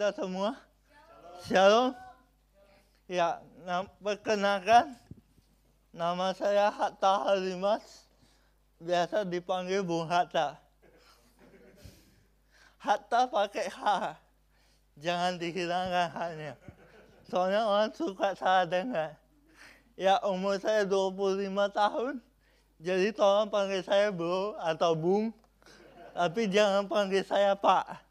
Kita semua. Shalom. Ya, nam- perkenalkan nama saya Hatta Halimas. Biasa dipanggil Bung Hatta. Hatta pakai H. Jangan dihilangkan H-nya. Soalnya orang suka salah dengar. Ya, umur saya 25 tahun. Jadi tolong panggil saya bro atau bung. Tapi jangan panggil saya pak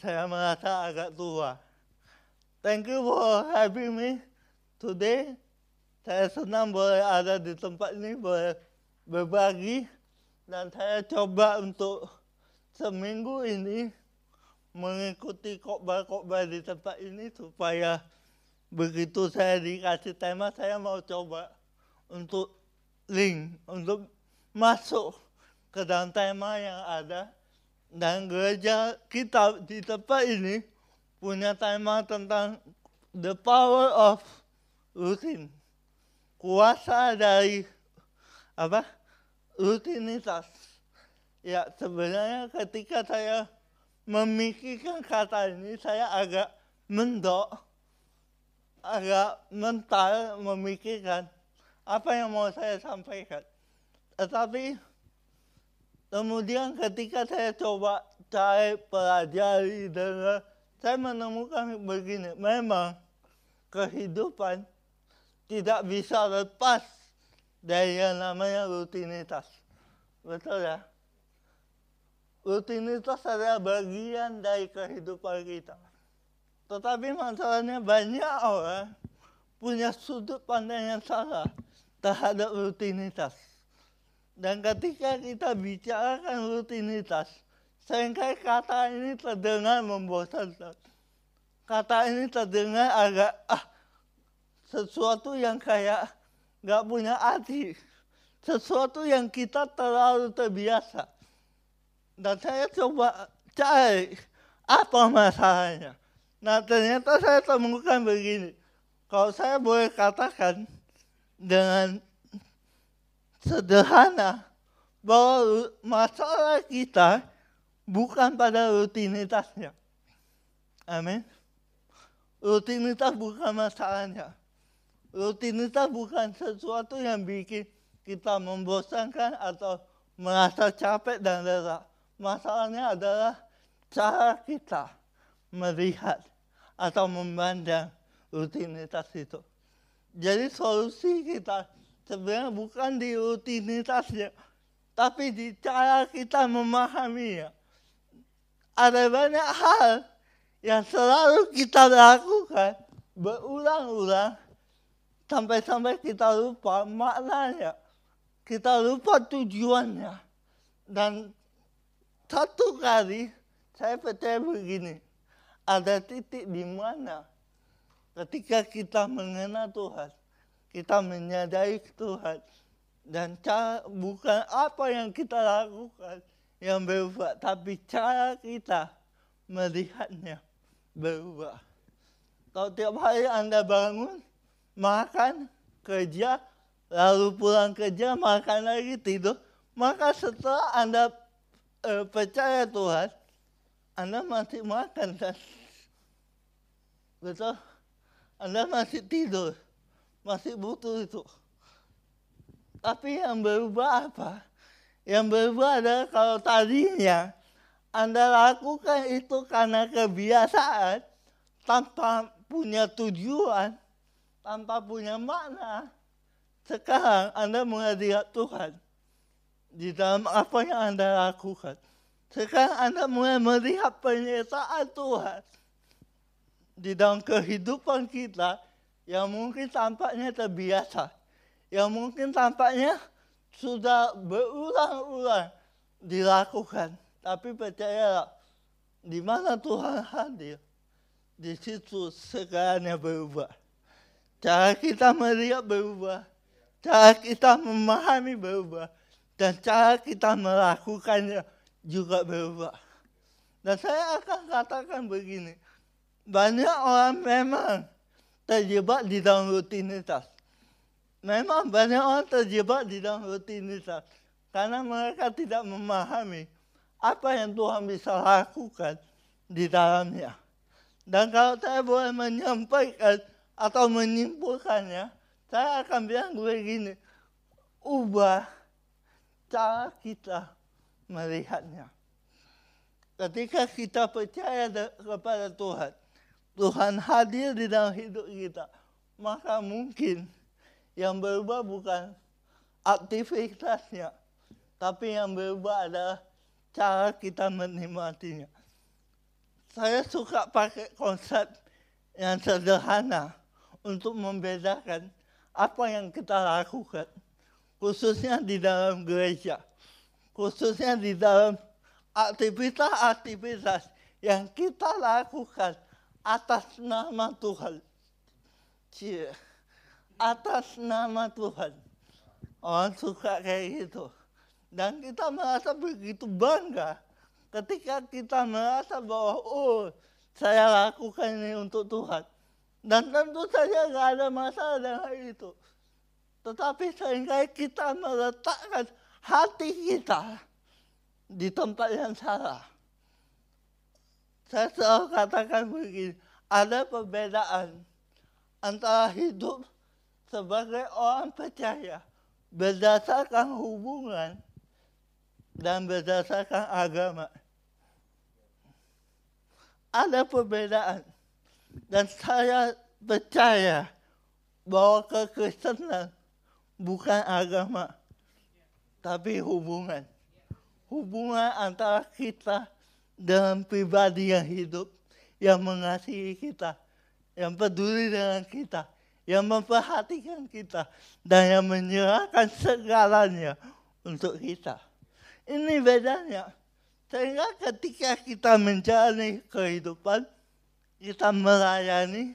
saya merasa agak tua. Thank you for having me today. Saya senang boleh ada di tempat ini, boleh berbagi. Dan saya coba untuk seminggu ini mengikuti khotbah-khotbah di tempat ini supaya begitu saya dikasih tema, saya mau coba untuk link, untuk masuk ke dalam tema yang ada dan gereja kita di tempat ini punya tema tentang the power of routine. Kuasa dari apa? Rutinitas. Ya sebenarnya ketika saya memikirkan kata ini saya agak mendok, agak mental memikirkan apa yang mau saya sampaikan. Tetapi Kemudian ketika saya coba cari pelajari dengar, saya menemukan begini, memang kehidupan tidak bisa lepas dari yang namanya rutinitas. Betul ya? Rutinitas adalah bagian dari kehidupan kita. Tetapi masalahnya banyak orang punya sudut pandang yang salah terhadap rutinitas. Dan ketika kita bicarakan rutinitas, sering kali kata ini terdengar membosankan. Kata ini terdengar agak ah, sesuatu yang kayak nggak punya arti. Sesuatu yang kita terlalu terbiasa. Dan saya coba cari apa masalahnya. Nah ternyata saya temukan begini. Kalau saya boleh katakan dengan sederhana bahwa masalah kita bukan pada rutinitasnya. Amin. Rutinitas bukan masalahnya. Rutinitas bukan sesuatu yang bikin kita membosankan atau merasa capek dan lelah. Masalahnya adalah cara kita melihat atau memandang rutinitas itu. Jadi solusi kita sebenarnya bukan di rutinitasnya, tapi di cara kita memahaminya. Ada banyak hal yang selalu kita lakukan berulang-ulang sampai-sampai kita lupa maknanya, kita lupa tujuannya. Dan satu kali saya percaya begini, ada titik di mana ketika kita mengenal Tuhan, kita menyadari Tuhan dan cara bukan apa yang kita lakukan yang berubah, tapi cara kita melihatnya berubah. Kalau tiap hari Anda bangun, makan, kerja, lalu pulang kerja, makan lagi, tidur, maka setelah Anda eh, percaya Tuhan, Anda masih makan kan? Betul? Anda masih tidur masih butuh itu. Tapi yang berubah apa? Yang berubah adalah kalau tadinya Anda lakukan itu karena kebiasaan, tanpa punya tujuan, tanpa punya makna. Sekarang Anda melihat Tuhan di dalam apa yang Anda lakukan. Sekarang Anda mulai melihat penyertaan Tuhan di dalam kehidupan kita yang mungkin tampaknya terbiasa, yang mungkin tampaknya sudah berulang-ulang dilakukan. Tapi percayalah, Di mana Tuhan hadir, di situ segalanya berubah. Cara kita melihat berubah, cara kita memahami berubah, dan cara kita melakukannya juga berubah. Dan saya akan katakan begini, banyak orang memang terjebak di dalam rutinitas. Memang banyak orang terjebak di dalam rutinitas karena mereka tidak memahami apa yang Tuhan bisa lakukan di dalamnya. Dan kalau saya boleh menyampaikan atau menyimpulkannya, saya akan bilang begini, ubah cara kita melihatnya. Ketika kita percaya kepada Tuhan, Tuhan hadir di dalam hidup kita, maka mungkin yang berubah bukan aktivitasnya, tapi yang berubah adalah cara kita menikmatinya. Saya suka pakai konsep yang sederhana untuk membedakan apa yang kita lakukan, khususnya di dalam gereja, khususnya di dalam aktivitas-aktivitas yang kita lakukan atas nama Tuhan. Cie atas nama Tuhan. Orang suka kayak gitu. Dan kita merasa begitu bangga ketika kita merasa bahwa oh saya lakukan ini untuk Tuhan. Dan tentu saja nggak ada masalah dengan itu. Tetapi sehingga kita meletakkan hati kita di tempat yang salah. Saya selalu katakan begini, ada perbedaan antara hidup sebagai orang percaya berdasarkan hubungan dan berdasarkan agama. Ada perbedaan dan saya percaya bahwa kekristenan bukan agama tapi hubungan. Hubungan antara kita dengan pribadi yang hidup, yang mengasihi kita, yang peduli dengan kita, yang memperhatikan kita dan yang menyerahkan segalanya untuk kita. Ini bedanya. Sehingga ketika kita menjalani kehidupan, kita melayani,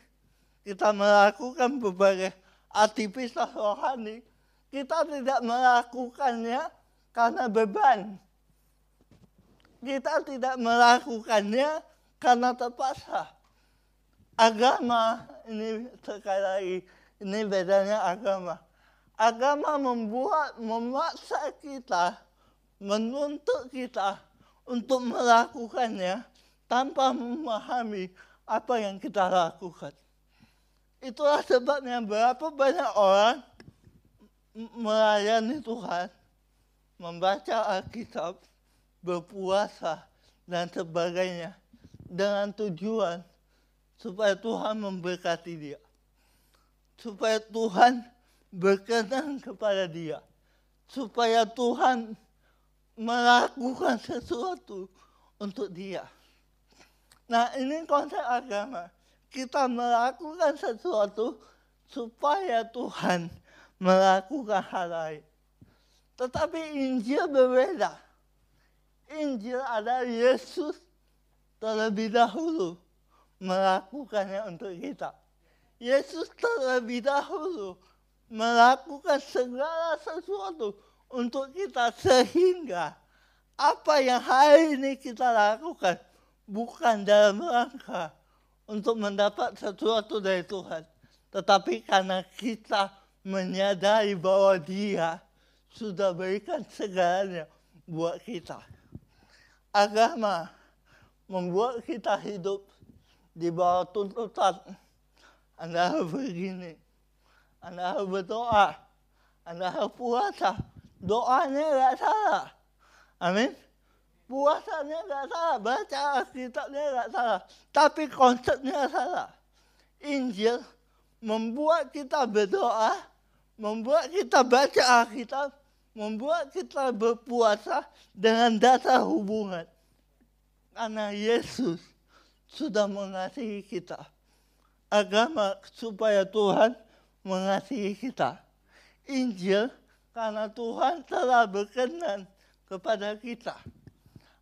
kita melakukan berbagai aktivitas rohani, kita tidak melakukannya karena beban. Kita tidak melakukannya karena terpaksa agama ini sekali lagi ini bedanya agama. Agama membuat memaksa kita, menuntut kita untuk melakukannya tanpa memahami apa yang kita lakukan. Itulah sebabnya berapa banyak orang melayani Tuhan, membaca Alkitab, berpuasa, dan sebagainya dengan tujuan supaya Tuhan memberkati dia. Supaya Tuhan berkenan kepada dia. Supaya Tuhan melakukan sesuatu untuk dia. Nah ini konsep agama. Kita melakukan sesuatu supaya Tuhan melakukan hal lain. Tetapi Injil berbeda. Injil adalah Yesus terlebih dahulu melakukannya untuk kita. Yesus terlebih dahulu melakukan segala sesuatu untuk kita sehingga apa yang hari ini kita lakukan bukan dalam rangka untuk mendapat sesuatu dari Tuhan, tetapi karena kita menyadari bahwa Dia sudah berikan segalanya buat kita. Agama membuat kita hidup di bawah tuntutan. Anda harus begini. Anda harus berdoa. Anda harus puasa. Doanya nggak salah. Amin. Puasanya nggak salah. Baca Alkitabnya nggak salah. Tapi konsepnya salah. Injil membuat kita berdoa, membuat kita baca Alkitab, membuat kita berpuasa dengan dasar hubungan. Karena Yesus sudah mengasihi kita. Agama supaya Tuhan mengasihi kita. Injil karena Tuhan telah berkenan kepada kita.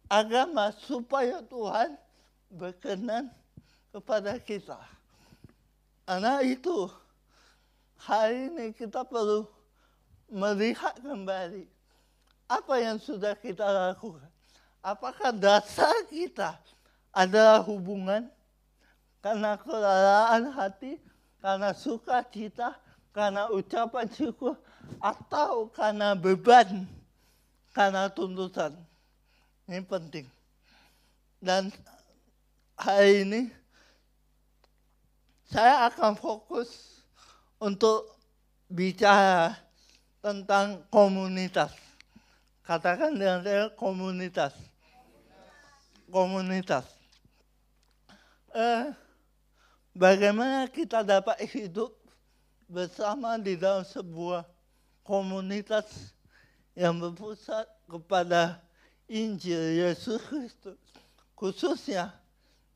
Agama supaya Tuhan berkenan kepada kita. Karena itu, hari ini kita perlu melihat kembali apa yang sudah kita lakukan. Apakah dasar kita adalah hubungan karena kelalaan hati, karena sukacita, karena ucapan syukur, atau karena beban, karena tuntutan. Ini penting. Dan hari ini saya akan fokus untuk bicara tentang komunitas. Katakan dengan saya komunitas. Komunitas. Eh, bagaimana kita dapat hidup bersama di dalam sebuah komunitas yang berpusat kepada Injil Yesus Kristus. Khususnya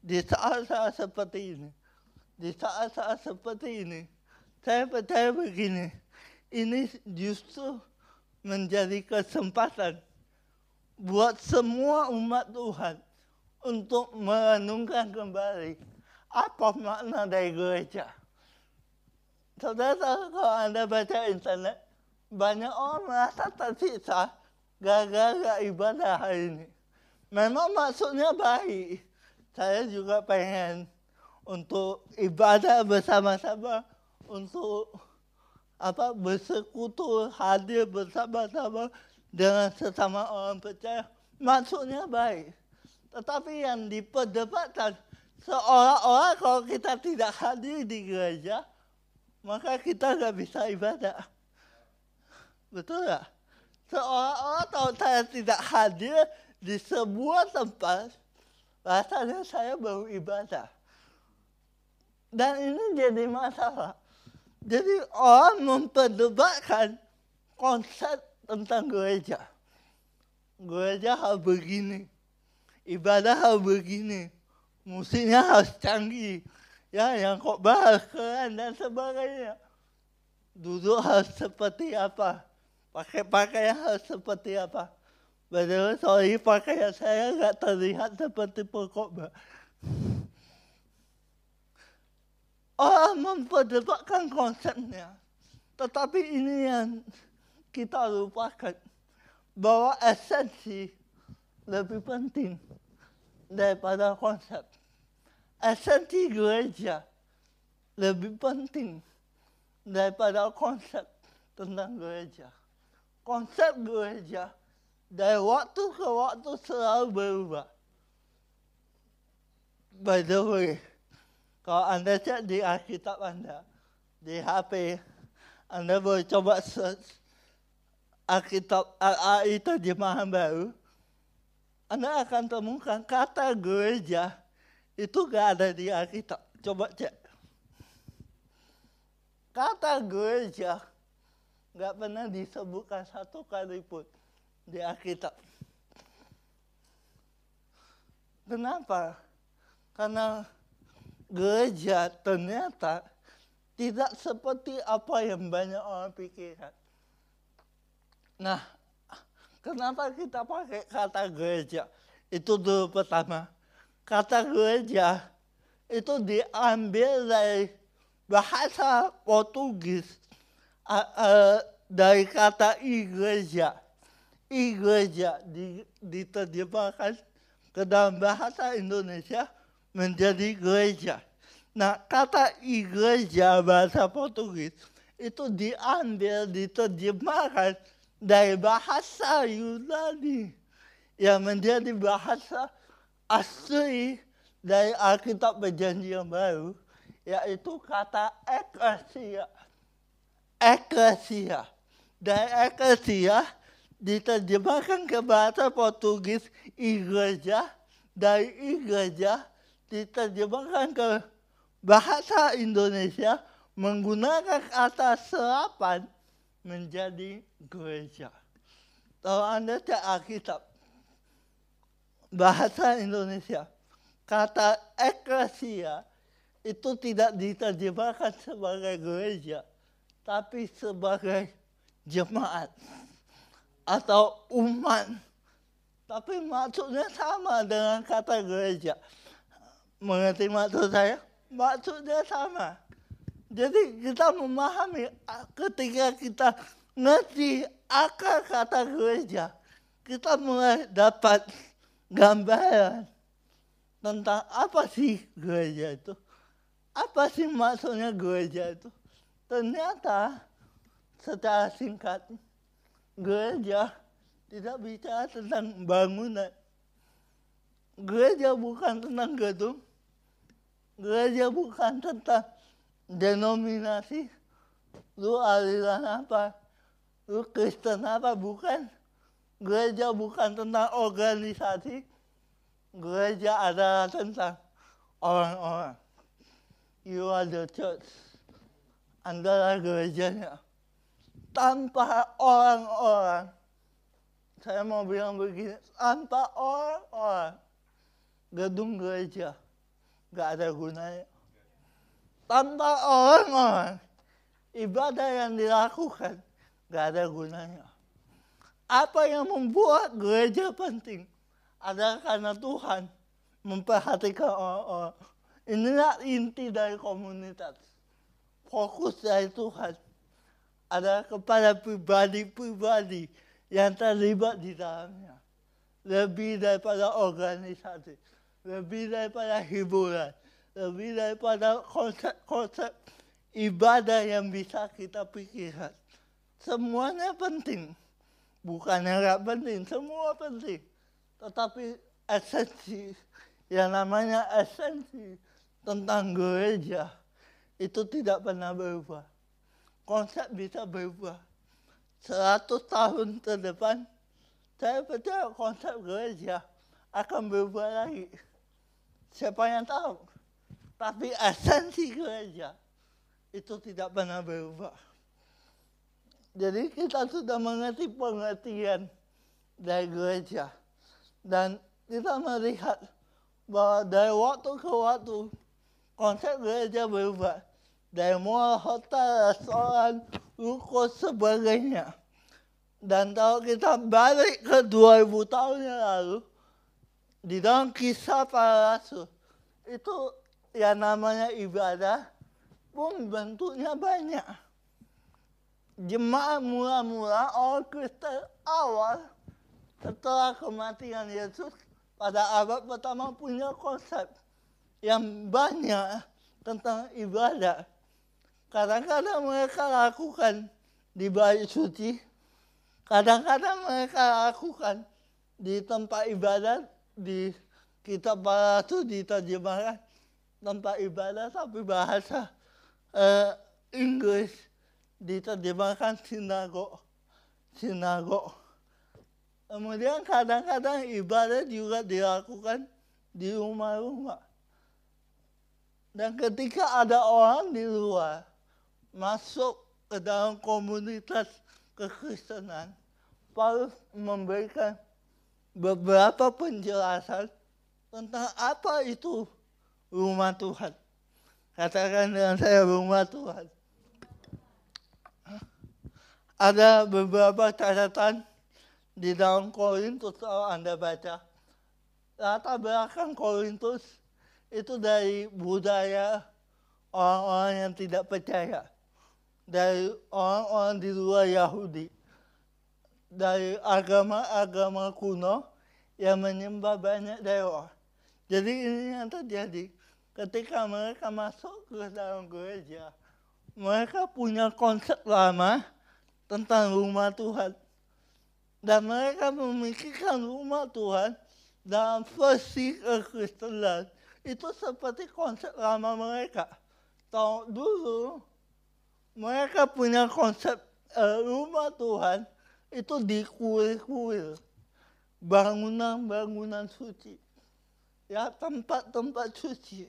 di saat-saat seperti ini. Di saat-saat seperti ini, saya percaya begini, ini justru menjadi kesempatan buat semua umat Tuhan untuk merenungkan kembali apa makna dari gereja. Saudara, kalau Anda baca internet, banyak orang merasa tersiksa gara-gara ibadah hari ini. Memang maksudnya baik. Saya juga pengen untuk ibadah bersama-sama, untuk apa bersekutu hadir bersama-sama dengan sesama orang percaya. Maksudnya baik. Tetapi yang diperdebatkan seolah-olah kalau kita tidak hadir di gereja maka kita nggak bisa ibadah. Betul nggak? Seolah-olah kalau saya tidak hadir di sebuah tempat rasanya saya baru ibadah. Dan ini jadi masalah jadi orang memperdebatkan konsep tentang gereja. Gereja harus begini, ibadah harus begini, musiknya harus canggih, ya yang kok bahas keren dan sebagainya. Duduk harus seperti apa, pakai pakaian harus seperti apa. Padahal sorry pakaian saya nggak terlihat seperti pokok orang memperdebatkan konsepnya. Tetapi ini yang kita lupakan. Bahwa esensi lebih penting daripada konsep. Esensi gereja lebih penting daripada konsep tentang gereja. Konsep gereja dari waktu ke waktu selalu berubah. By the way, kalau Anda cek di Alkitab Anda, di HP, Anda boleh coba search Alkitab AI terjemahan baru, Anda akan temukan kata gereja itu gak ada di Alkitab. Coba cek. Kata gereja gak pernah disebutkan satu kali pun di Alkitab. Kenapa? Karena gereja ternyata tidak seperti apa yang banyak orang pikirkan. Nah, kenapa kita pakai kata gereja? Itu dulu pertama. Kata gereja itu diambil dari bahasa Portugis dari kata igreja. Igreja diterjemahkan ke dalam bahasa Indonesia menjadi gereja. Nah, kata igreja bahasa Portugis itu diambil, diterjemahkan dari bahasa Yunani yang menjadi bahasa asli dari Alkitab Perjanjian Baru, yaitu kata eklesia. Eklesia. Dari eklesia diterjemahkan ke bahasa Portugis igreja, dari igreja diterjemahkan ke bahasa Indonesia menggunakan kata serapan menjadi gereja. Kalau Anda cek Alkitab, bahasa Indonesia, kata eklesia itu tidak diterjemahkan sebagai gereja, tapi sebagai jemaat atau umat. Tapi maksudnya sama dengan kata gereja mengerti maksud saya? Maksudnya sama. Jadi kita memahami ketika kita ngerti akar kata gereja, kita mulai dapat gambaran tentang apa sih gereja itu. Apa sih maksudnya gereja itu? Ternyata secara singkat, gereja tidak bicara tentang bangunan. Gereja bukan tentang gedung. Gereja bukan tentang denominasi, lu aliran apa, lu Kristen apa, bukan. Gereja bukan tentang organisasi, gereja adalah tentang orang-orang. You are the church. Anda gerejanya. Tanpa orang-orang, saya mau bilang begini, tanpa orang-orang, gedung gereja gak ada gunanya tanpa orang-orang ibadah yang dilakukan gak ada gunanya. Apa yang membuat gereja penting adalah karena Tuhan memperhatikan orang-orang. Inilah inti dari komunitas. Fokus dari Tuhan adalah kepada pribadi-pribadi yang terlibat di dalamnya. Lebih daripada organisasi, lebih daripada hiburan, lebih daripada konsep-konsep ibadah yang bisa kita pikirkan. Semuanya penting. Bukan yang gak penting, semua penting. Tetapi esensi, yang namanya esensi tentang gereja, itu tidak pernah berubah. Konsep bisa berubah. Seratus tahun ke depan, saya percaya konsep gereja akan berubah lagi. Siapa yang tahu? Tapi esensi gereja itu tidak pernah berubah. Jadi kita sudah mengerti pengertian dari gereja. Dan kita melihat bahwa dari waktu ke waktu konsep gereja berubah. Dari mall, hotel, restoran, ruko, sebagainya. Dan kalau kita balik ke 2000 tahun yang lalu, di dalam kisah para rasul, itu yang namanya ibadah pun bentuknya banyak. Jemaat mula-mula orang Kristen awal setelah kematian Yesus pada abad pertama punya konsep yang banyak tentang ibadah. Kadang-kadang mereka lakukan di bait suci, kadang-kadang mereka lakukan di tempat ibadat di kitab para itu diterjemahkan tanpa ibadah tapi bahasa uh, Inggris diterjemahkan sinagog. Sinagog. Kemudian kadang-kadang ibadah juga dilakukan di rumah-rumah. Dan ketika ada orang di luar masuk ke dalam komunitas kekristenan, Paulus memberikan beberapa penjelasan tentang apa itu rumah Tuhan. Katakan dengan saya rumah Tuhan. Ada beberapa catatan di dalam Korintus kalau Anda baca. Latar belakang Korintus itu dari budaya orang-orang yang tidak percaya. Dari orang-orang di luar Yahudi. Dari agama-agama kuno yang menyembah banyak dewa. Jadi ini yang terjadi ketika mereka masuk ke dalam gereja, mereka punya konsep lama tentang rumah Tuhan. Dan mereka memikirkan rumah Tuhan dalam versi kekristenan. Itu seperti konsep lama mereka. Tahun dulu, mereka punya konsep uh, rumah Tuhan itu di kuil-kuil. Bangunan-bangunan suci. Ya, tempat-tempat suci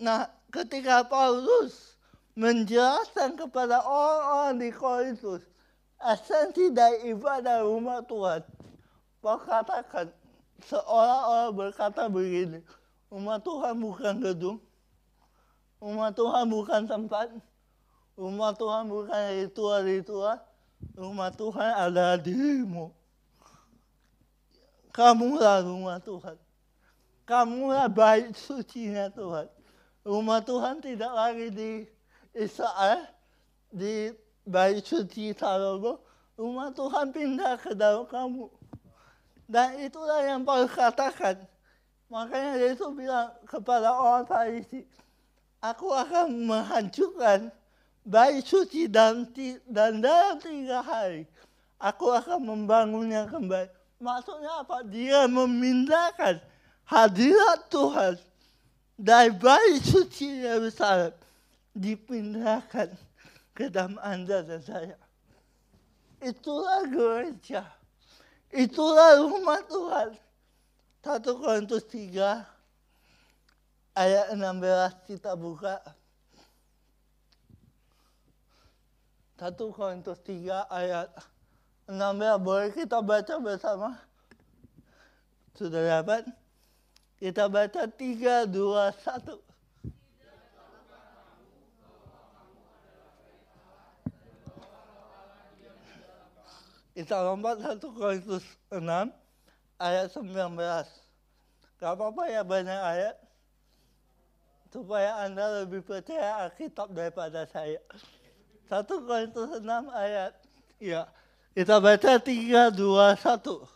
Nah, ketika Paulus menjelaskan kepada orang-orang di Korintus esensi dari ibadah rumah Tuhan, Paulus katakan seolah-olah berkata begini, rumah Tuhan bukan gedung, rumah Tuhan bukan tempat, rumah Tuhan bukan ritual-ritual, rumah Tuhan adalah dirimu. Kamulah rumah Tuhan. kamulah bait sucinya Tuhan. Rumah Tuhan tidak lagi di Israel, di bait suci Salomo. Rumah Tuhan pindah ke dalam kamu. Dan itulah yang Paulus katakan. Makanya Yesus bilang kepada orang Farisi, aku akan menghancurkan bait suci dan, dan dalam tiga hari aku akan membangunnya kembali. Maksudnya apa? Dia memindahkan hadirat Tuhan dari bait suci Yerusalem dipindahkan ke dalam Anda dan saya. Itulah gereja. Itulah rumah Tuhan. 1 Korintus 3 ayat 16 kita buka. 1 Korintus 3 ayat 16 boleh kita baca bersama? Sudah dapat? Kita baca 3, 2, 1. Kita lompat 1 Korintus 6 ayat 19. Gak apa-apa ya banyak ayat. Supaya Anda lebih percaya Alkitab daripada saya. 1 Korintus 6 ayat. Ya, kita baca 3, 2, 1.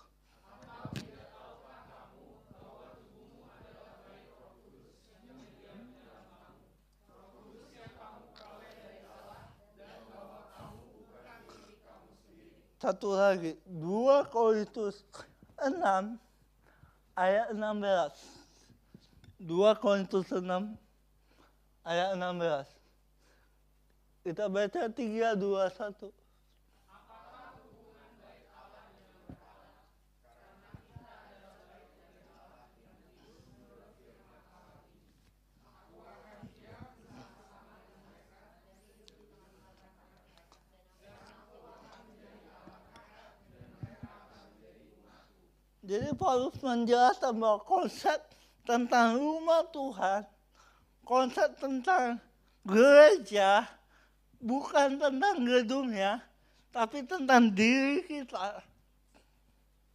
Satu lagi, 2 Korintus 6 ayat 16. 2 Korintus 6 ayat 16. Kita baca 3, 2, 1. Jadi Paulus menjelaskan bahwa konsep tentang rumah Tuhan, konsep tentang gereja, bukan tentang gedungnya, tapi tentang diri kita.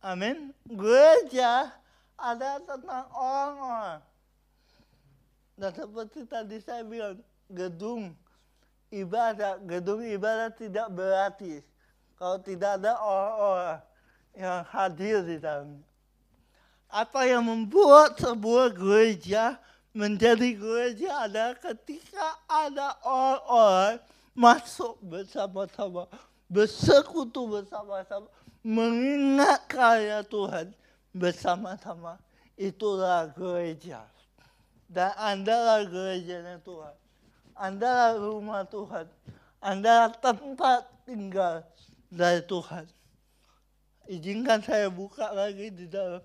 Amin. Gereja ada tentang orang-orang. Dan seperti tadi saya bilang, gedung ibadah, gedung ibadah tidak berarti kalau tidak ada orang-orang yang hadir di dalamnya. Apa yang membuat sebuah gereja menjadi gereja adalah ketika ada orang-orang masuk bersama-sama, bersekutu bersama-sama, mengingat karya Tuhan bersama-sama. Itulah gereja. Dan Anda lah gerejanya Tuhan. Anda lah rumah Tuhan. Anda lah tempat tinggal dari Tuhan. Izinkan saya buka lagi di dalam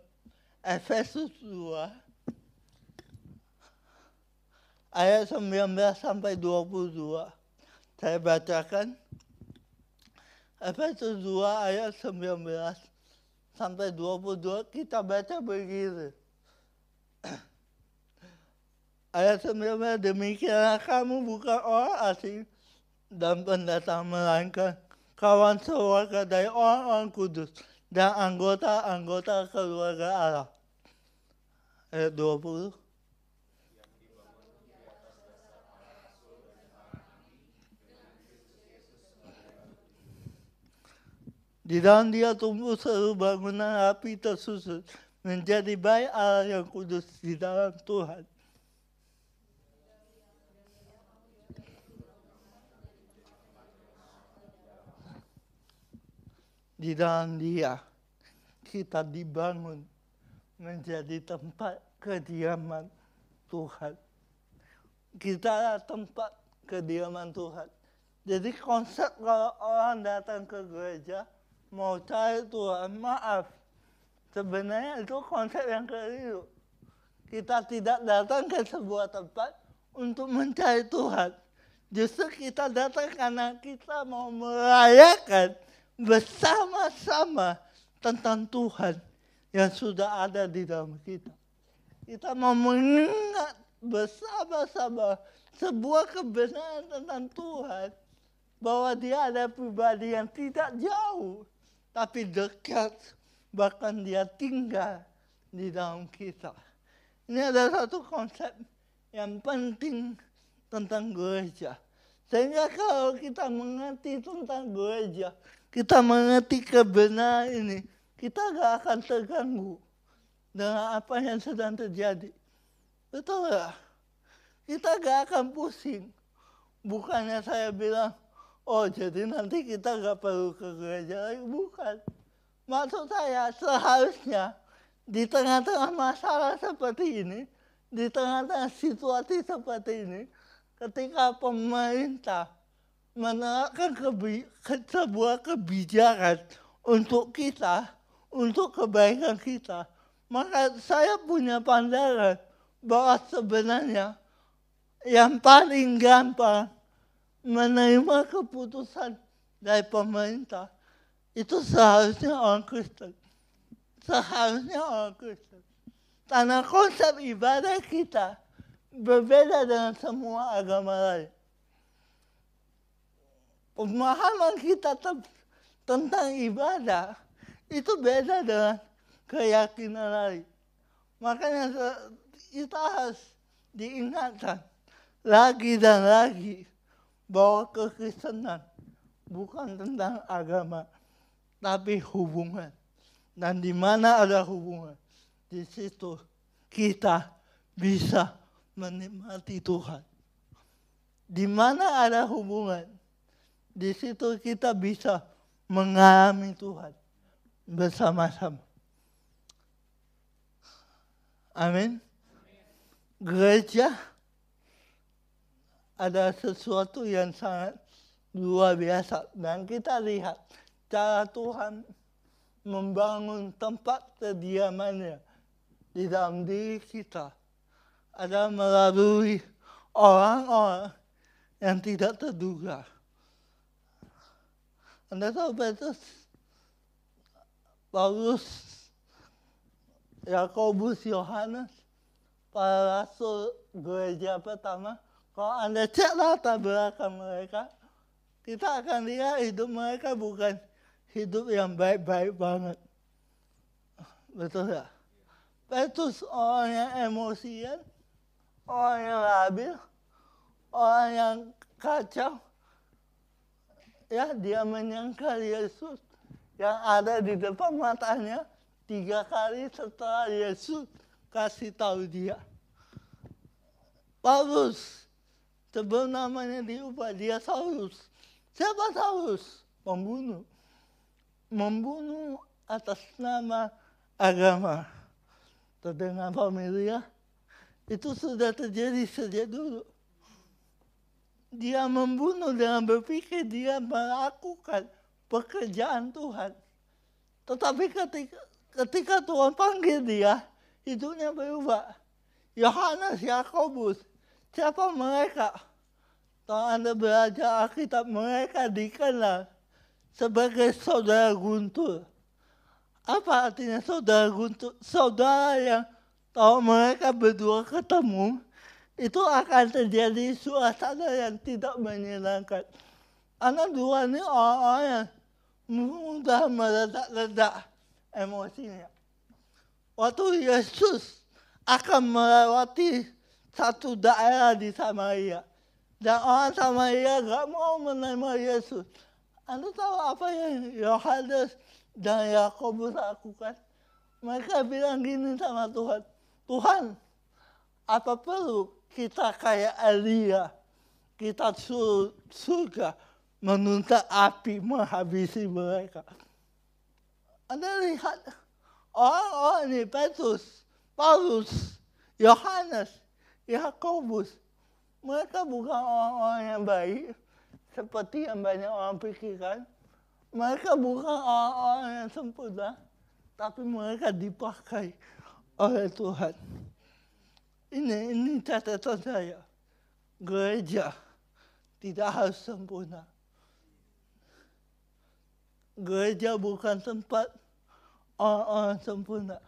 Efesus 2 ayat 19 sampai 22. Saya bacakan Efesus 2 ayat 19 sampai 22 kita baca begini. ayat 19 demikianlah kamu bukan orang asing dan pendatang melainkan kawan sewarga dari orang-orang kudus dan anggota-anggota keluarga Allah. Ayat 20. Di dalam dia tumbuh seluruh bangunan api tersusun menjadi baik Allah yang kudus di dalam Tuhan. di dalam dia kita dibangun menjadi tempat kediaman Tuhan. Kita adalah tempat kediaman Tuhan. Jadi konsep kalau orang datang ke gereja mau cari Tuhan, maaf. Sebenarnya itu konsep yang keliru. Kita tidak datang ke sebuah tempat untuk mencari Tuhan. Justru kita datang karena kita mau merayakan bersama-sama tentang Tuhan yang sudah ada di dalam kita. Kita mau mengingat bersama-sama sebuah kebenaran tentang Tuhan bahwa dia ada pribadi yang tidak jauh tapi dekat bahkan dia tinggal di dalam kita. Ini ada satu konsep yang penting tentang gereja. Sehingga kalau kita mengerti tentang gereja, kita mengerti kebenaran ini, kita gak akan terganggu dengan apa yang sedang terjadi. Betul gak? Kita gak akan pusing. Bukannya saya bilang, oh jadi nanti kita gak perlu ke gereja lagi. Bukan. Maksud saya seharusnya di tengah-tengah masalah seperti ini, di tengah-tengah situasi seperti ini, ketika pemerintah menerapkan kebi ke sebuah kebijakan untuk kita, untuk kebaikan kita, maka saya punya pandangan bahwa sebenarnya yang paling gampang menerima keputusan dari pemerintah itu seharusnya orang Kristen seharusnya orang Kristen. Karena konsep ibadah kita berbeda dengan semua agama lain. Pemahaman kita tentang ibadah itu beda dengan keyakinan lain. Makanya kita harus diingatkan lagi dan lagi bahwa kekristenan bukan tentang agama, tapi hubungan. Dan di mana ada hubungan, di situ kita bisa menikmati Tuhan. Di mana ada hubungan, di situ kita bisa mengalami Tuhan bersama-sama. Amin. Gereja ada sesuatu yang sangat luar biasa. Dan kita lihat cara Tuhan membangun tempat kediamannya di dalam diri kita adalah melalui orang-orang yang tidak terduga. Anda tahu Petrus, Paulus, Yakobus, Yohanes, para rasul gereja pertama, kalau Anda cek latar belakang mereka, kita akan lihat hidup mereka bukan hidup yang baik-baik banget. Betul ya? Petrus orang yang emosian, orang yang labil, orang yang kacau. Ya, dia menyangka Yesus yang ada di depan matanya tiga kali setelah Yesus kasih tahu dia. Paulus, sebelum namanya diubah, dia Saulus. Siapa Saulus? Pembunuh membunuh atas nama agama. Terdengar familiar? Itu sudah terjadi sejak dulu. Dia membunuh dengan berpikir dia melakukan pekerjaan Tuhan. Tetapi ketika, ketika Tuhan panggil dia, hidupnya berubah. Yohanes, Yakobus, siapa mereka? Kalau Anda belajar Alkitab, mereka dikenal sebagai saudara guntur. Apa artinya saudara guntur? Saudara yang kalau mereka berdua ketemu, itu akan terjadi suasana yang tidak menyenangkan. Karena dua ini orang-orang yang mudah meledak-ledak emosinya. Waktu Yesus akan melewati satu daerah di Samaria. Dan orang Samaria gak mau menerima Yesus. Anda tahu apa yang Yohanes dan Yakobus lakukan? Mereka bilang gini sama Tuhan, Tuhan, apa perlu kita kayak Elia, kita surga menuntut api menghabisi mereka. Anda lihat orang-orang ini Petrus, Paulus, Yohanes, Yakobus, mereka bukan orang-orang yang baik seperti yang banyak orang pikirkan, mereka bukan orang-orang yang sempurna, tapi mereka dipakai oleh Tuhan. Ini ini catatan saya. Gereja tidak harus sempurna. Gereja bukan tempat orang-orang sempurna.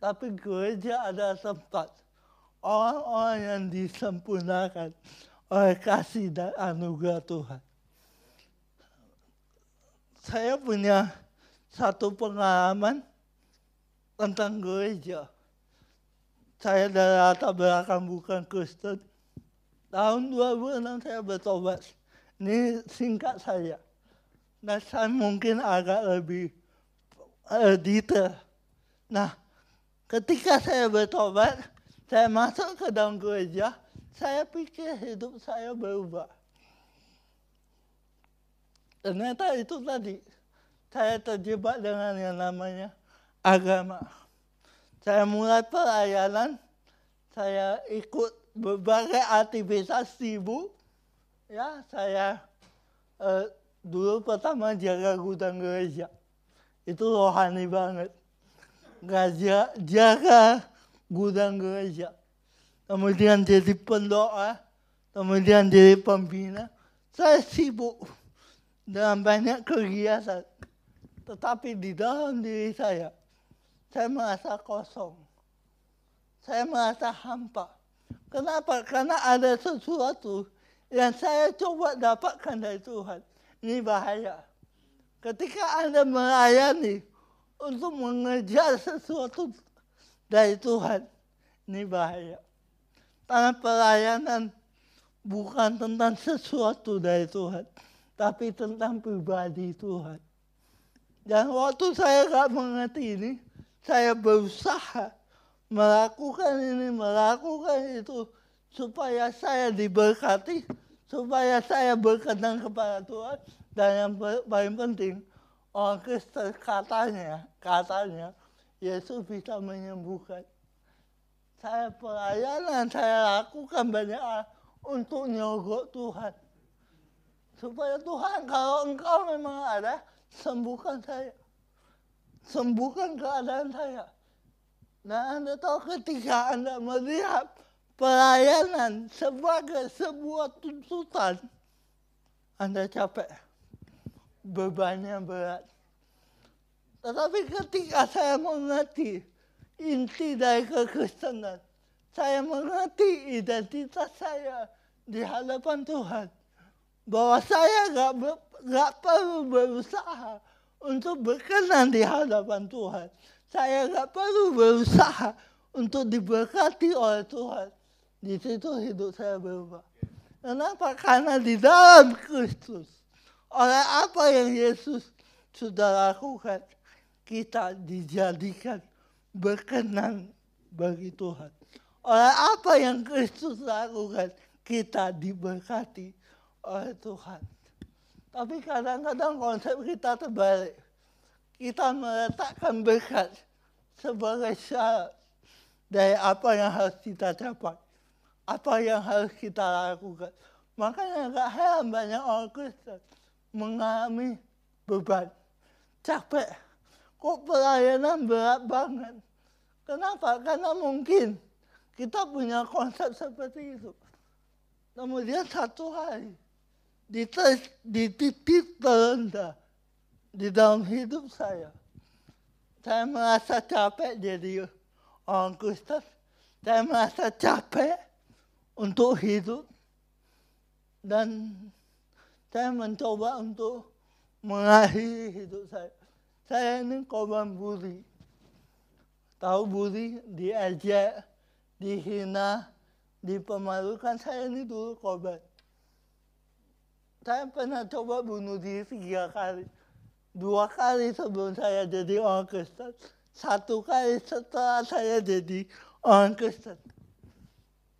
Tapi gereja adalah tempat orang-orang yang disempurnakan oleh kasih dan anugerah Tuhan. Saya punya satu pengalaman tentang gereja. saya dari latar belakang bukan Kristen. Tahun 2006 saya bertobat. Ini singkat saya. Dan saya mungkin agak lebih uh, detail. Nah, ketika saya bertobat, saya masuk ke dalam gereja, saya pikir hidup saya berubah. Ternyata itu tadi, saya terjebak dengan yang namanya agama. Saya mulai pelayanan, saya ikut berbagai aktivitas sibuk. Ya, saya eh, dulu pertama jaga gudang gereja. Itu rohani banget. Gajah, jaga gudang gereja. Kemudian jadi pendoa, kemudian jadi pembina. Saya sibuk dengan banyak kegiatan. Tetapi di dalam diri saya, saya merasa kosong. Saya merasa hampa. Kenapa? Karena ada sesuatu yang saya coba dapatkan dari Tuhan. Ini bahaya. Ketika Anda melayani untuk mengejar sesuatu dari Tuhan, ini bahaya. Karena pelayanan bukan tentang sesuatu dari Tuhan, tapi tentang pribadi Tuhan. Dan waktu saya gak mengerti ini, saya berusaha melakukan ini, melakukan itu, supaya saya diberkati, supaya saya berkenan kepada Tuhan, dan yang paling penting, orang Kristen katanya, katanya, Yesus bisa menyembuhkan. Saya pelayanan, saya lakukan banyak hal untuk nyogok Tuhan. Supaya Tuhan, kalau engkau memang ada, sembuhkan saya sembuhkan keadaan saya. Nah, Anda tahu ketika Anda melihat pelayanan sebagai sebuah tuntutan, Anda capek, bebannya berat. Tetapi ketika saya mengerti inti dari kekristenan, saya mengerti identitas saya di hadapan Tuhan, bahwa saya gak, gak perlu berusaha untuk berkenan di hadapan Tuhan. Saya nggak perlu berusaha untuk diberkati oleh Tuhan. Di situ hidup saya berubah. Kenapa? Karena di dalam Kristus, oleh apa yang Yesus sudah lakukan, kita dijadikan berkenan bagi Tuhan. Oleh apa yang Kristus lakukan, kita diberkati oleh Tuhan. Tapi kadang-kadang konsep kita terbalik. Kita meletakkan berkat sebagai syarat dari apa yang harus kita capai. Apa yang harus kita lakukan. Makanya gak heran banyak orang Kristen mengalami beban. Capek. Kok pelayanan berat banget. Kenapa? Karena mungkin kita punya konsep seperti itu. Kemudian satu hari di, di titik terendah di dalam hidup saya. Saya merasa capek jadi orang Kristen. Saya merasa capek untuk hidup. Dan saya mencoba untuk mengakhiri hidup saya. Saya ini korban bully. Tahu bully, diajak, dihina, dipermalukan. Saya ini dulu korban. Saya pernah coba bunuh diri tiga kali. Dua kali sebelum saya jadi orang Kristen. Satu kali setelah saya jadi orang Kristen.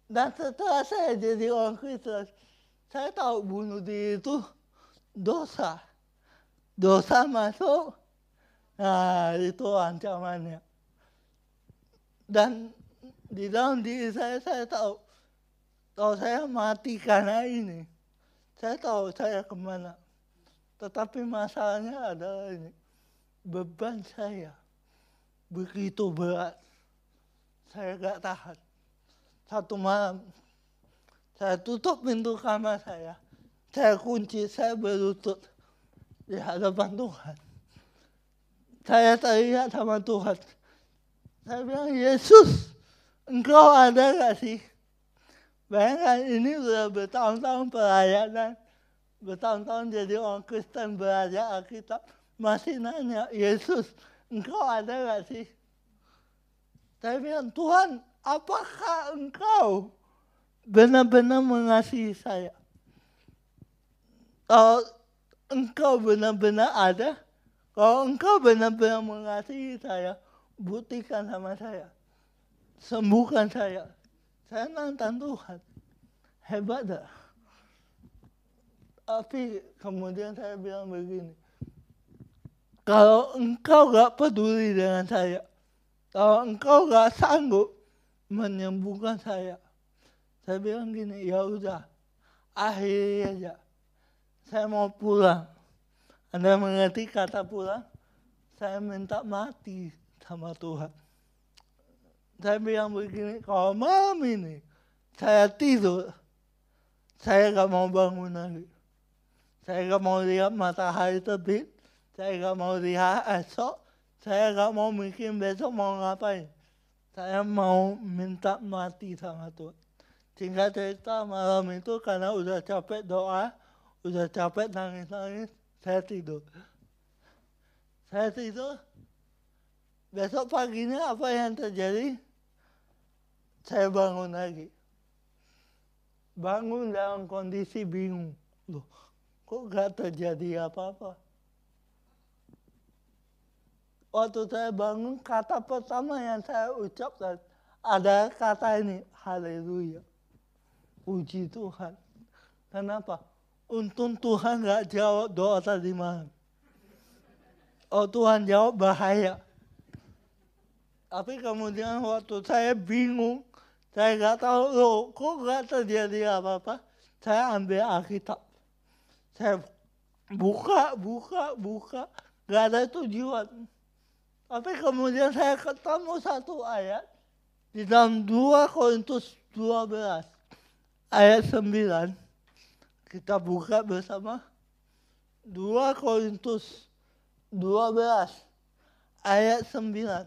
Dan setelah saya jadi orang Kristen, saya tahu bunuh diri itu dosa. Dosa masuk, nah itu ancamannya. Dan di dalam diri saya, saya tahu, kalau saya mati karena ini, saya tahu saya ke mana. Tetapi masalahnya adalah ini. Beban saya begitu berat. Saya gak tahan. Satu malam, saya tutup pintu kamar saya. Saya kunci, saya berlutut di hadapan Tuhan. Saya teriak sama Tuhan. Saya bilang, Yesus, engkau ada gak sih? Bayangkan ini sudah bertahun-tahun pelayanan, bertahun-tahun jadi orang Kristen belajar Alkitab, masih nanya, Yesus, engkau ada gak sih? Saya bilang, Tuhan, apakah engkau benar-benar mengasihi saya? Kalau engkau benar-benar ada, kalau engkau benar-benar mengasihi saya, buktikan sama saya. Sembuhkan saya. Saya nantang Tuhan. Hebat dah. Tapi kemudian saya bilang begini. Kalau engkau gak peduli dengan saya, kalau engkau gak sanggup menyembuhkan saya, saya bilang gini, ya udah, akhiri aja. Saya mau pulang. Anda mengerti kata pulang? Saya minta mati sama Tuhan. Saya bilang begini, kalau malam ini saya tidur, saya gak mau bangun lagi. Saya gak mau lihat matahari terbit, saya gak mau lihat esok, saya gak mau mikir besok mau ngapain. Saya mau minta mati sama Tuhan. Singkat cerita malam itu karena udah capek doa, udah capek nangis-nangis, saya tidur. Saya tidur, besok paginya apa yang terjadi? Saya bangun lagi. Bangun dalam kondisi bingung. Loh, kok gak terjadi apa-apa? Waktu saya bangun, kata pertama yang saya ucapkan ada kata ini, haleluya. Puji Tuhan. Kenapa? Untung Tuhan gak jawab doa tadi malam. Oh Tuhan jawab bahaya. Tapi kemudian waktu saya bingung, saya gak tahu loh, kok gak terjadi apa-apa. Saya ambil Alkitab. Saya buka, buka, buka. Gak ada tujuan. Tapi kemudian saya ketemu satu ayat di dalam 2 Korintus 12 ayat 9. Kita buka bersama. 2 Korintus 12 ayat 9.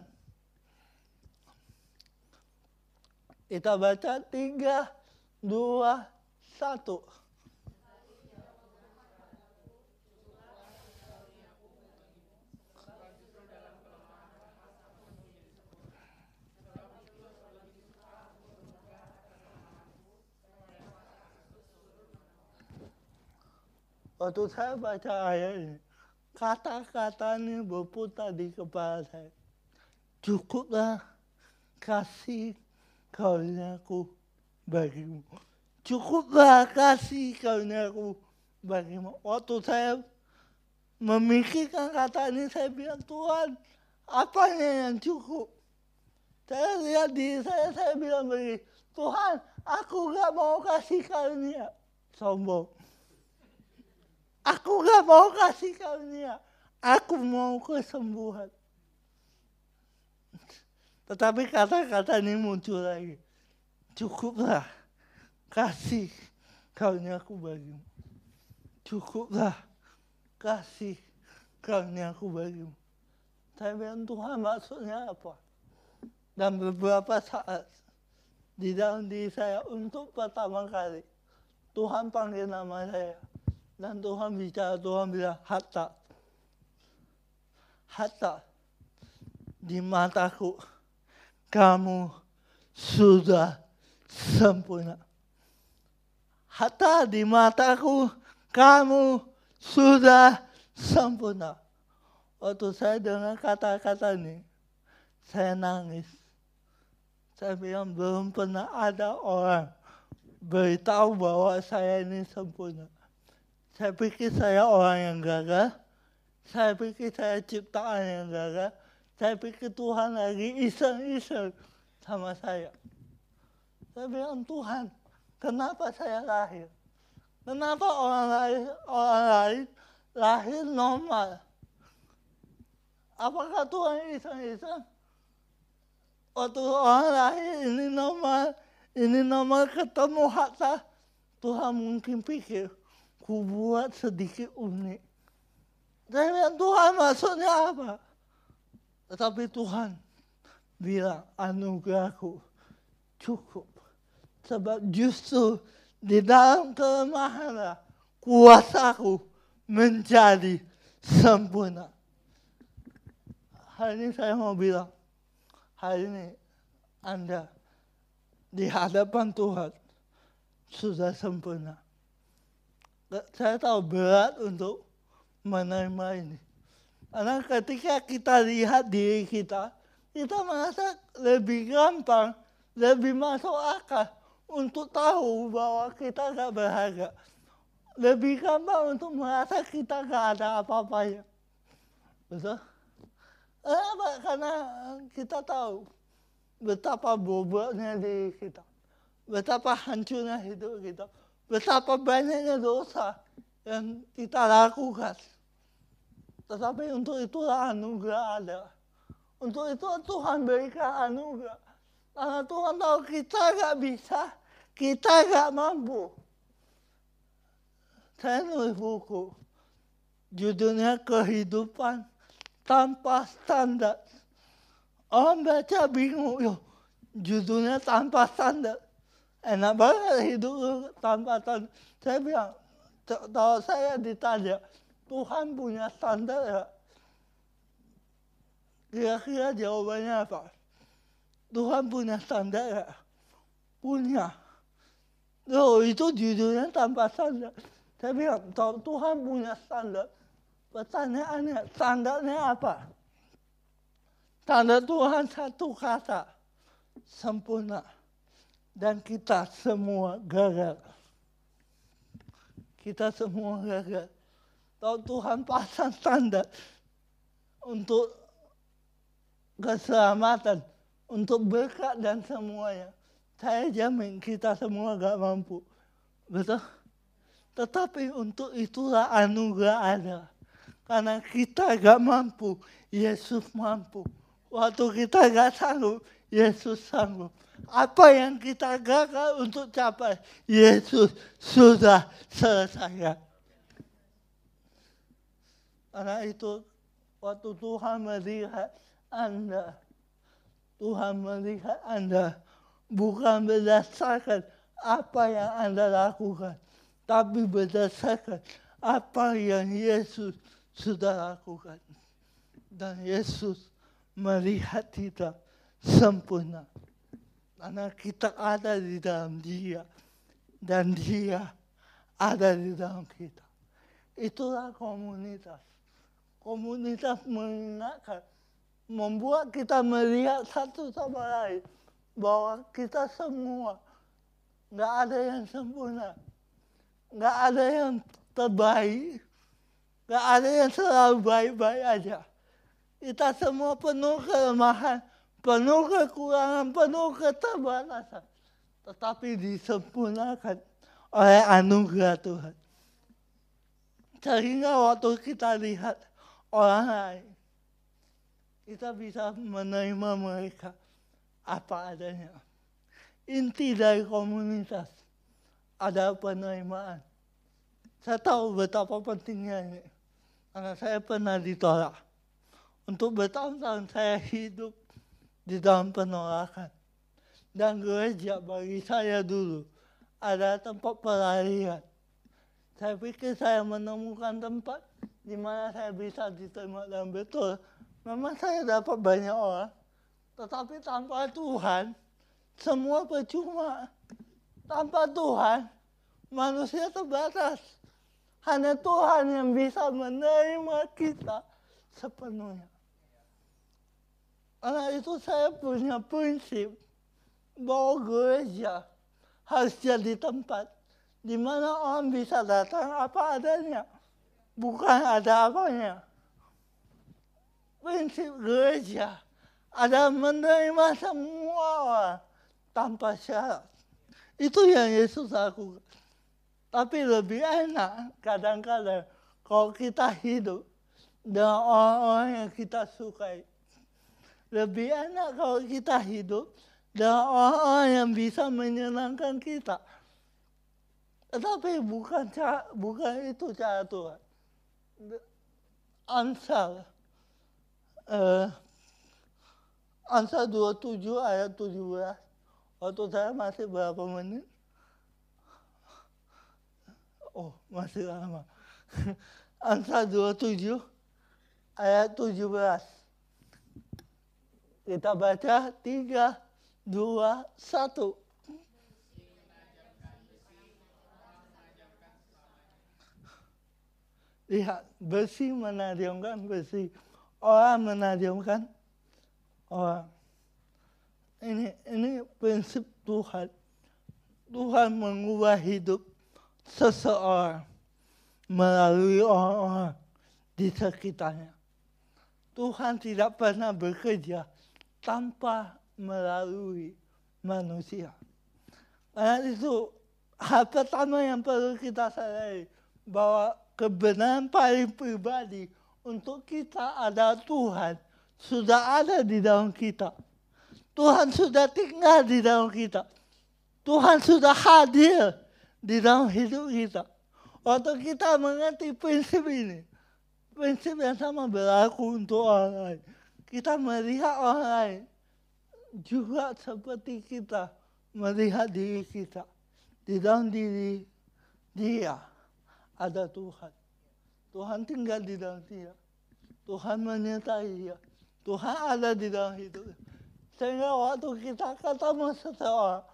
Kita baca 3, 2, 1. Waktu saya baca ayat ini, kata-kata ini berputar di kepala saya. Cukuplah kasih karuniaku bagimu. Cukuplah kasih karuniaku bagimu. Waktu saya memikirkan kata ini, saya bilang, Tuhan, apanya yang cukup? Saya lihat diri saya, saya bilang begini, Tuhan, aku gak mau kasih karunia. Sombong. Aku gak mau kasih karunia. Aku mau kesembuhan. Tetapi kata-kata ini muncul lagi. Cukuplah kasih karunia aku bagimu. Cukuplah kasih karunia aku bagimu. Saya bilang Tuhan maksudnya apa? Dan beberapa saat di dalam diri saya untuk pertama kali Tuhan panggil nama saya dan Tuhan bicara, Tuhan bilang, hatta. Hatta. Di mataku, kamu sudah sempurna. Hatta di mataku, kamu sudah sempurna. Waktu saya dengar kata-kata ini, saya nangis. Saya bilang belum pernah ada orang beritahu bahwa saya ini sempurna. Saya pikir saya orang yang gagal. Saya pikir saya ciptaan yang gagal. Saya pikir Tuhan lagi iseng-iseng sama saya. Saya bilang, Tuhan, kenapa saya lahir? Kenapa orang lain, orang lain lahir normal? Apakah Tuhan iseng-iseng? Waktu orang lahir ini normal, ini normal ketemu harta, Tuhan mungkin pikir, ku buat sedikit unik. Bilang, Tuhan maksudnya apa? Tetapi Tuhan bilang, anugerahku cukup. Sebab justru di dalam kelemahan kuasaku menjadi sempurna. Hari ini saya mau bilang, hari ini Anda di hadapan Tuhan sudah sempurna. Saya tahu berat untuk menerima ini. Karena ketika kita lihat diri kita, kita merasa lebih gampang, lebih masuk akal untuk tahu bahwa kita gak berharga. Lebih gampang untuk merasa kita gak ada apa-apanya. Betul? Kenapa? Karena kita tahu betapa bobotnya diri kita. Betapa hancurnya hidup kita. Betapa banyaknya dosa yang kita lakukan. Tetapi untuk itulah anugerah ada. Untuk itu Tuhan berikan anugerah. Karena Tuhan tahu kita gak bisa, kita gak mampu. Saya nulis buku, judulnya Kehidupan Tanpa Standar. Orang baca bingung, yo, judulnya tanpa standar. Enak banget hidup tanpa standar. Saya bilang, kalau saya ditanya, Tuhan punya standar ya? Kira-kira jawabannya apa? Tuhan punya standar ya? Punya. Loh, itu judulnya tanpa standar. Saya bilang, kalau Tuhan punya standar, pertanyaannya, standarnya apa? Standar Tuhan satu kata, sempurna. Dan kita semua gagal. Kita semua gagal. Kalau Tuhan pasang standar untuk keselamatan, untuk berkat dan semuanya, saya jamin kita semua gak mampu. Betul? Tetapi untuk itulah anugerah ada. Karena kita gak mampu, Yesus mampu. Waktu kita gak sanggup, Yesus sanggup. Apa yang kita gagal untuk capai, Yesus sudah selesaikan. Karena itu waktu Tuhan melihat Anda, Tuhan melihat Anda bukan berdasarkan apa yang Anda lakukan, tapi berdasarkan apa yang Yesus sudah lakukan. Dan Yesus melihat kita sempurna. Karena kita ada di dalam dia. Dan dia ada di dalam kita. Itulah komunitas komunitas mengingatkan, membuat kita melihat satu sama lain bahwa kita semua nggak ada yang sempurna, nggak ada yang terbaik, nggak ada yang selalu baik-baik aja. Kita semua penuh kelemahan, penuh kekurangan, penuh keterbatasan. Tetapi disempurnakan oleh anugerah Tuhan. Sehingga waktu kita lihat orang lain. Kita bisa menerima mereka apa adanya. Inti dari komunitas ada penerimaan. Saya tahu betapa pentingnya ini. Karena saya pernah ditolak. Untuk bertahun-tahun saya hidup di dalam penolakan. Dan gereja bagi saya dulu ada tempat pelarian. Saya pikir saya menemukan tempat di mana saya bisa diterima dan betul. Memang saya dapat banyak orang, tetapi tanpa Tuhan, semua percuma. Tanpa Tuhan, manusia terbatas. Hanya Tuhan yang bisa menerima kita sepenuhnya. Karena itu saya punya prinsip bahwa gereja harus jadi tempat di mana orang bisa datang apa adanya bukan ada apanya. Prinsip gereja ada menerima semua orang tanpa syarat. Itu yang Yesus lakukan. Tapi lebih enak kadang-kadang kalau kita hidup dengan orang-orang yang kita sukai. Lebih enak kalau kita hidup dengan orang-orang yang bisa menyenangkan kita. Tetapi bukan cara, bukan itu cara Tuhan. Ansal uh, Ansal 27 ayat 17 waktu saya masih berapa menit oh masih lama Ansal 27 ayat 17 kita baca 3, 2, dua, satu. Lihat, besi menajamkan besi. Orang menajamkan orang. Ini ini prinsip Tuhan. Tuhan mengubah hidup seseorang melalui orang-orang di sekitarnya. Tuhan tidak pernah bekerja tanpa melalui manusia. Karena itu hal pertama yang perlu kita sadari bahwa kebenaran paling pribadi untuk kita adalah Tuhan sudah ada di dalam kita. Tuhan sudah tinggal di dalam kita. Tuhan sudah hadir di dalam hidup kita. Waktu kita mengerti prinsip ini, prinsip yang sama berlaku untuk orang lain. Kita melihat orang lain juga seperti kita melihat diri kita. Di dalam diri dia ada Tuhan. Tuhan tinggal di dalam dia. Tuhan menyertai dia. Tuhan ada di dalam hidup. Sehingga waktu kita ketemu seseorang,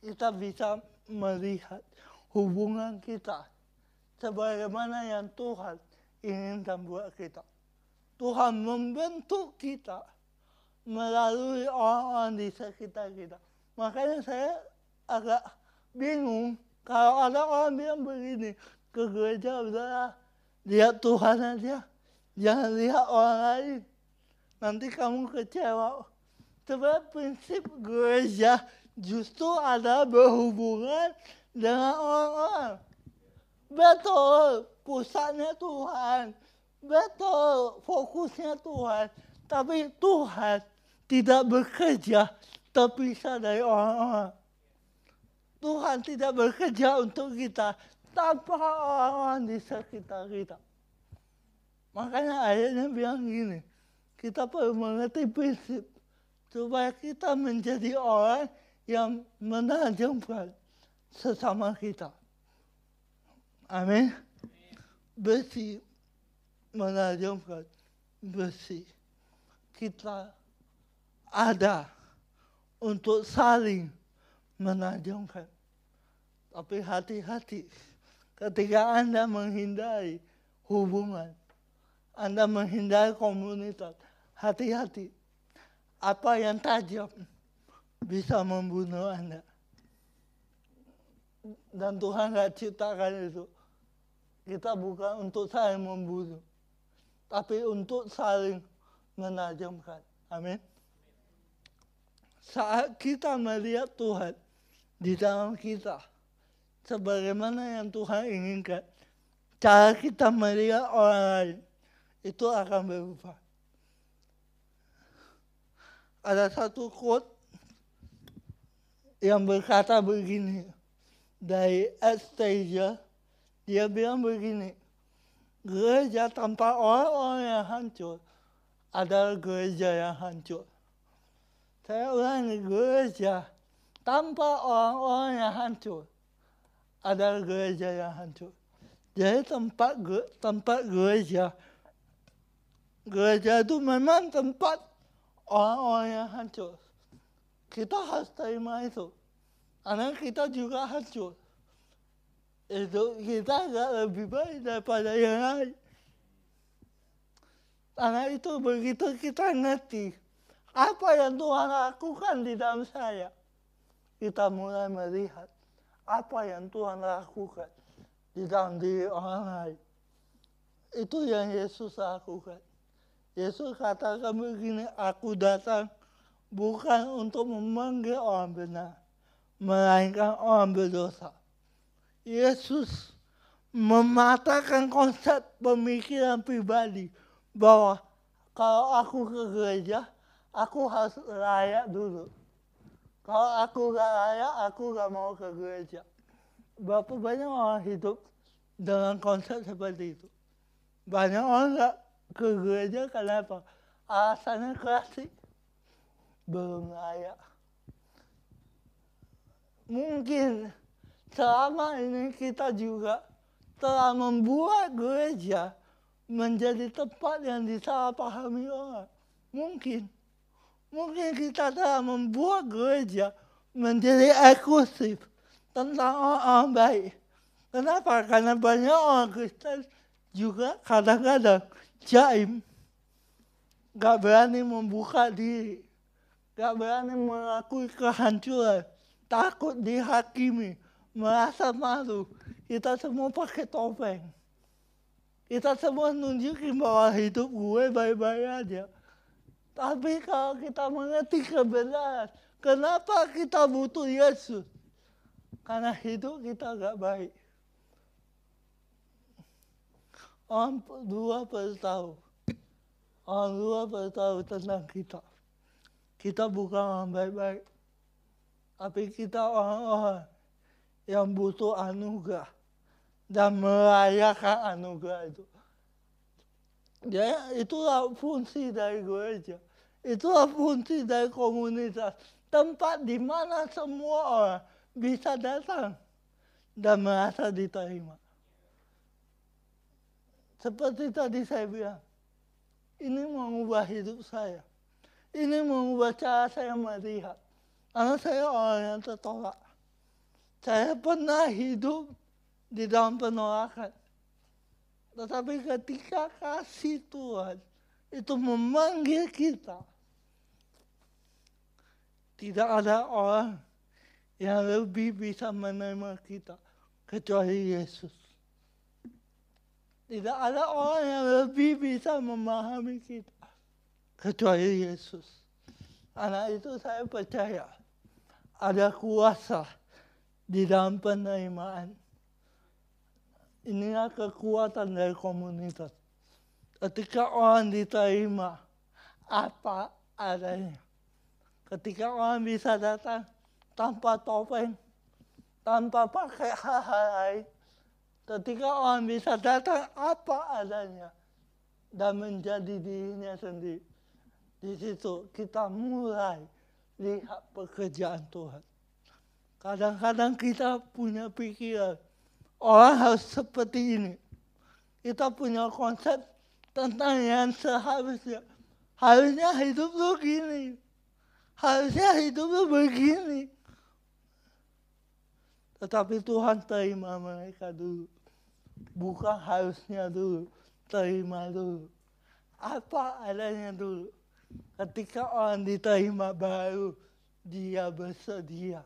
kita bisa melihat hubungan kita sebagaimana yang Tuhan inginkan buat kita. Tuhan membentuk kita melalui orang-orang di sekitar kita. Makanya saya agak bingung kalau ada orang bilang begini ke gereja udahlah lihat Tuhan aja jangan lihat orang lain. Nanti kamu kecewa. Sebab prinsip gereja justru ada berhubungan dengan orang-orang. Betul pusatnya Tuhan betul fokusnya Tuhan tapi Tuhan tidak bekerja terpisah dari orang-orang Tuhan tidak bekerja untuk kita tanpa orang-orang di sekitar kita. Makanya ayatnya bilang gini, kita perlu mengerti prinsip supaya kita menjadi orang yang menajamkan sesama kita. Amin. Besi menajamkan besi. Kita ada untuk saling menajamkan. Tapi hati-hati ketika Anda menghindari hubungan, Anda menghindari komunitas, hati-hati. Apa yang tajam bisa membunuh Anda. Dan Tuhan nggak ciptakan itu. Kita bukan untuk saling membunuh, tapi untuk saling menajamkan. Amin. Saat kita melihat Tuhan di dalam kita, sebagaimana yang Tuhan inginkan, cara kita melihat orang lain itu akan berubah. Ada satu quote yang berkata begini dari Anastasia, dia bilang begini, gereja tanpa orang-orang yang hancur adalah gereja yang hancur. Saya ulangi, gereja tanpa orang-orang yang hancur adalah gereja yang hancur. Jadi tempat tempat gereja, gereja itu memang tempat orang-orang yang hancur. Kita harus terima itu. Karena kita juga hancur. Itu kita agak lebih baik daripada yang lain. Karena itu begitu kita ngerti apa yang Tuhan lakukan di dalam saya, kita mulai melihat apa yang Tuhan lakukan di dalam diri orang lain. Itu yang Yesus lakukan. Yesus katakan begini, aku datang bukan untuk memanggil orang benar, melainkan orang berdosa. Yesus mematahkan konsep pemikiran pribadi bahwa kalau aku ke gereja, aku harus layak dulu. Kalau aku gak layak, aku gak mau ke gereja. Berapa banyak orang hidup dengan konsep seperti itu. Banyak orang gak ke gereja karena apa? Alasannya klasik. Belum layak. Mungkin selama ini kita juga telah membuat gereja menjadi tempat yang disalahpahami orang. Mungkin. Mungkin kita telah membuat gereja menjadi eksklusif tentang orang baik. Kenapa? Karena banyak orang Kristen juga kadang-kadang jaim. Gak berani membuka diri. Gak berani mengakui kehancuran. Takut dihakimi. Merasa malu. Kita semua pakai topeng. Kita semua nunjukin bahwa hidup gue baik-baik aja. Tapi kalau kita mengerti kebenaran, kenapa kita butuh Yesus? Karena hidup kita gak baik. Orang dua tahu. Orang dua tahu tentang kita. Kita bukan orang baik-baik. Tapi kita orang-orang yang butuh anugerah. Dan merayakan anugerah itu. Ya, itulah fungsi dari gereja. Itulah fungsi dari komunitas. Tempat di mana semua orang bisa datang dan merasa diterima. Seperti tadi saya bilang, ini mengubah hidup saya. Ini mengubah cara saya melihat. Karena saya orang yang tertolak. Saya pernah hidup di dalam penolakan. Tetapi ketika kasih Tuhan itu memanggil kita, tidak ada orang yang lebih bisa menerima kita kecuali Yesus. Tidak ada orang yang lebih bisa memahami kita kecuali Yesus. Karena itu saya percaya ada kuasa di dalam penerimaan inilah kekuatan dari komunitas. Ketika orang diterima apa adanya. Ketika orang bisa datang tanpa topeng, tanpa pakai hal-hal lain. Ketika orang bisa datang apa adanya dan menjadi dirinya sendiri. Di situ kita mulai lihat pekerjaan Tuhan. Kadang-kadang kita punya pikiran, orang harus seperti ini. Kita punya konsep tentang yang seharusnya. Harusnya hidup lu gini. Harusnya hidup lu begini. Tetapi Tuhan terima mereka dulu. Bukan harusnya dulu. Terima dulu. Apa adanya dulu. Ketika orang diterima baru dia bersedia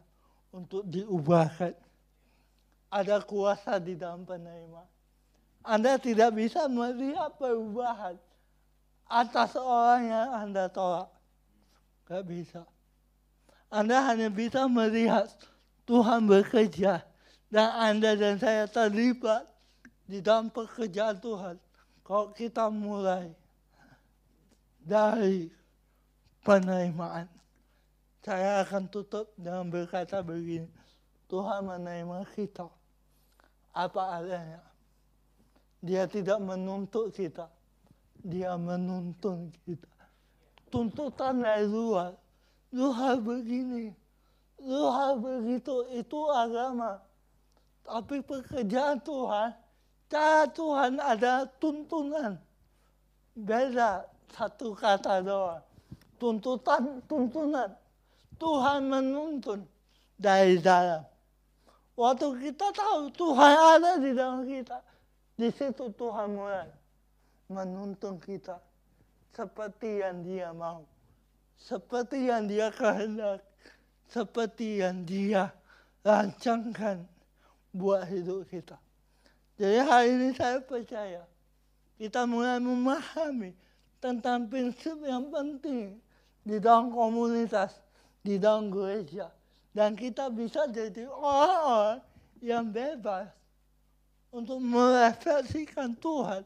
untuk diubahkan ada kuasa di dalam penerima. Anda tidak bisa melihat perubahan atas orang yang Anda tolak. Gak bisa. Anda hanya bisa melihat Tuhan bekerja dan Anda dan saya terlibat di dalam pekerjaan Tuhan. Kalau kita mulai dari penerimaan, saya akan tutup dengan berkata begini, Tuhan menerima kita apa adanya. Dia tidak menuntut kita. Dia menuntun kita. Tuntutan dari luar. Lu harus begini. Lu harus begitu. Itu agama. Tapi pekerjaan Tuhan, cara Tuhan ada tuntunan. Beda satu kata doang. Tuntutan, tuntunan. Tuhan menuntun dari dalam. Waktu kita tahu Tuhan ada di dalam kita, di situ Tuhan mulai menuntun kita seperti yang dia mau. Seperti yang dia kehendak. Seperti yang dia rancangkan buat hidup kita. Jadi hari ini saya percaya kita mulai memahami tentang prinsip yang penting di dalam komunitas, di dalam gereja dan kita bisa jadi orang-orang yang bebas untuk merefleksikan Tuhan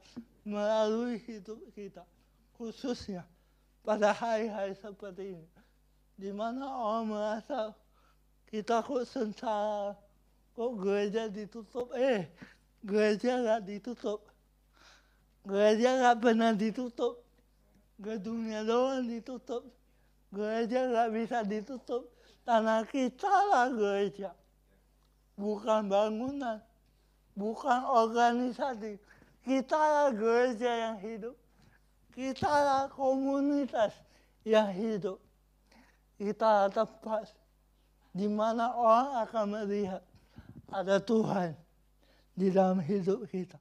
melalui hidup kita. Khususnya pada hari-hari seperti ini. Di mana orang merasa kita kok sengsara, kok gereja ditutup. Eh, gereja gak ditutup. Gereja gak pernah ditutup. Gedungnya doang ditutup. Gereja gak bisa ditutup Tanah kita lah gereja. Bukan bangunan. Bukan organisasi. Kita lah gereja yang hidup. Kita lah komunitas yang hidup. kita tempat di mana orang akan melihat ada Tuhan di dalam hidup kita.